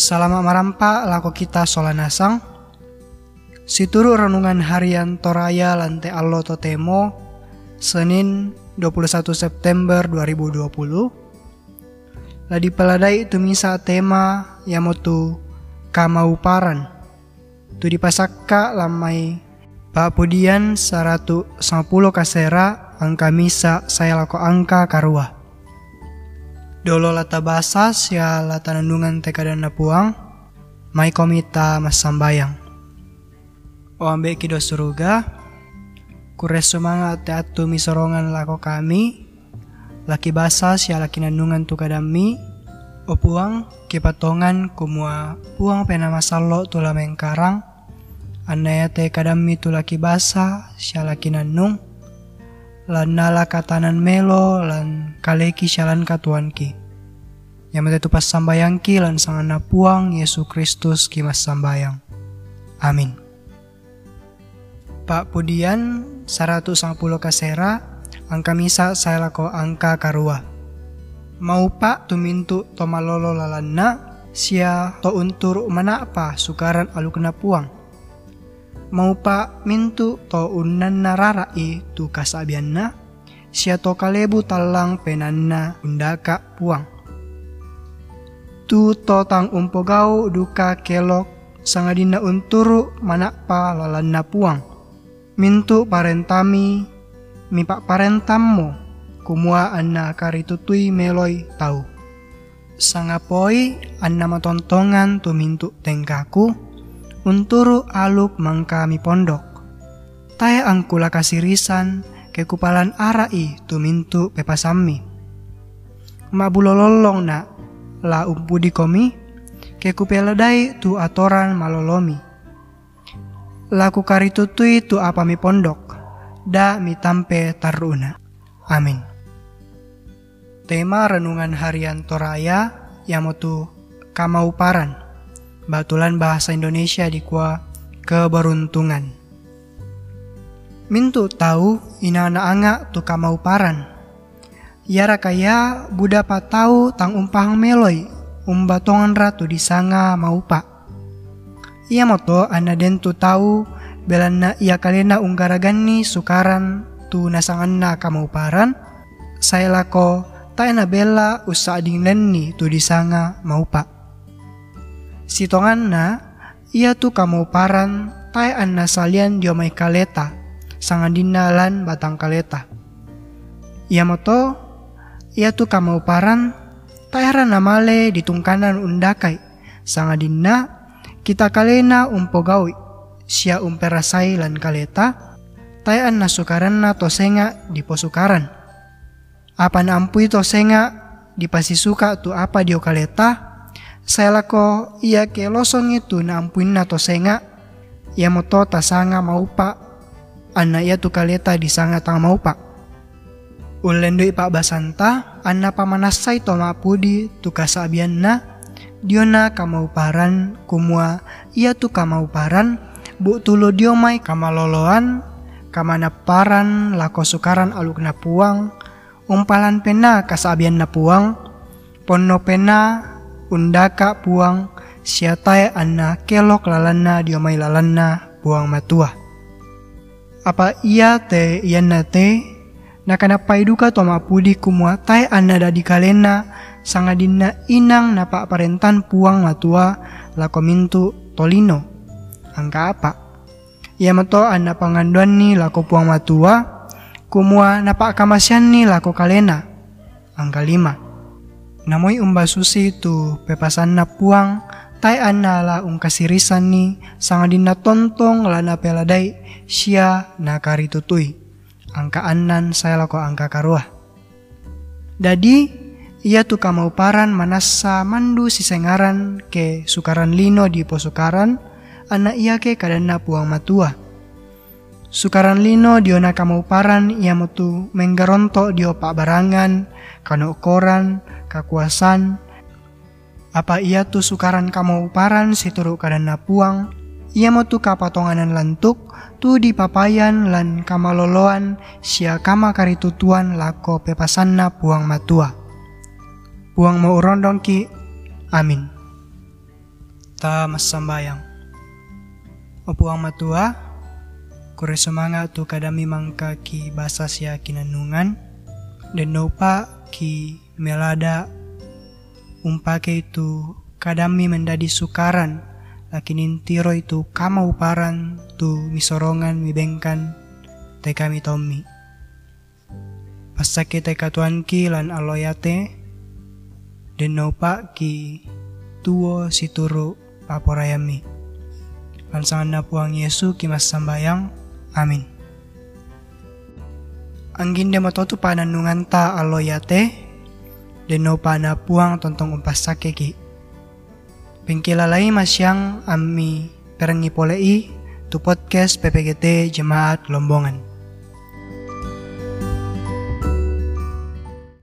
Selamat marampa lako kita solanasang. Situru renungan harian Toraya Lante Allo Totemo Senin 21 September 2020 Ladi peladai tumisa tema yamotu kamauparan. Tu dipasakka lamai Pak Pudian 110 kasera angka misa saya lako angka karua Dolo lata basas ya lata nandungan teka dan puang Mai komita mas sambayang O ambe kido suruga Kures semangat teatu misorongan lako kami Laki basas ya laki nandungan tu kadami O puang kipatongan kumua puang pena masalo tula mengkarang Anaya te kadami tu laki basa ya laki nandung lan nala katanan melo lan kaleki syalan katuanki. Yang mete tupas sambayangki lan sangana puang Yesus Kristus kimas sambayang. Amin. Pak Pudian 110 kasera angka misa saya lako angka karua. Mau pak tumintu to malolo lalanna sia to untur mana apa sukaran alu kena puang mau pa mintu to unnan nararai tu kasabianna sia to kalebu talang penanna undaka puang tu to tang umpogau duka kelok. Sangadina unturu manakpa lalanna puang. Mintu parentami mipak parentammo kumua anna karitutui meloi tau. Sangapoi anna matontongan tu mintu tengkaku. Unturu aluk mangkami pondok. Taya angkula kasirisan kekupalan arai tumintu pepasami. Mabulololong na la umpudi komi kekupeladai tu atoran malolomi. Laku karitutui tu apami pondok da mitampe taruna. Amin. Tema renungan harian Toraya yamotu kamauparan batulan bahasa Indonesia di kuah keberuntungan. Mintu tahu ina na anga tu kamau paran. Yara kaya buda tahu tang umpang meloi umbatongan ratu di sanga mau pak. Ia moto ana den tu tahu belana ia kalena unggaragani sukaran tu nasangan na kamau paran. Saya lako taena bela usa ading lenni tu di sanga mau pak na ia tu kamu paran tai anna salian dio mai kaleta sangandina lan batang kaleta. Ia moto ia tu kamu paran tai namale ditungkanan undakai sangadina kita kalena umpogawi sia umperasai lan kaleta tai anna sukaranna tosenga di posukaran. Apa nampui tosenga di pasisuka tu apa dio kaleta? Saya lako ia ke losong itu na ampuin na senga. Ia moto tasanga maupa. Anna ia tu kaleta di sanga tang maupa ulendo ipa basanta anna pamanasai to mapudi tu kasabian na diona kamauparan kumua ia tu kamauparan bu tulo diomai kamaloloan kamanaparan lako sukaran aluk na puang. Umpalan pena kasabian na puang. Ponno pena undaka puang. Siatai anna kelok lalanna diomai lalanna puang matua. Apa ia te ianna te nakana paiduka toma pudi kumua tai anna dadi kalena sangadina inang napa parentan puang matua lakomintu tolino. Angka apa? Ia mato anna panganduan ni lako puang matua kumua napa kamasian ni lako kalena. Angka lima Namoy umba susi tu pepasan na puang tay anna la ung kasirisan ni sangadin na tontong la na peladay siya na karitutui. Angka anan saya lako angka karuah. Dadi ia tu kamauparan manasa mandu si sengaran ke sukaran lino di posukaran anak ia ke kadana puang matua. Sukaran lino diona kamauparan ia mutu menggaronto dio pak barangan kano koran kakuasan apa ia tu sukaran kamu paran situru kadana puang ia mau kapatonganan lantuk tu di papayan lan kamaloloan sia kama karitutuan lako pepasanna puang matua puang mau rondong ki amin Ta mas sambayang. Opuang matua, kure semangat tu kadami mangka ki basa sia kinanungan, dan nopa ki melada umpake itu kadami mendadi sukaran laki nintiro itu kama uparan tu misorongan mibengkan te kami tommi. Pasake te katuan ki lan aloyate den nopa ki tuo situru paporayami. Lan sangan puang Yesu ki mas sambayang amin. Anggin de matotu pananungan ta aloyate deno pana puang tontong umpas sakeki. Pengkilalai masyang ami perengi polei tu podcast PPGT Jemaat Lombongan.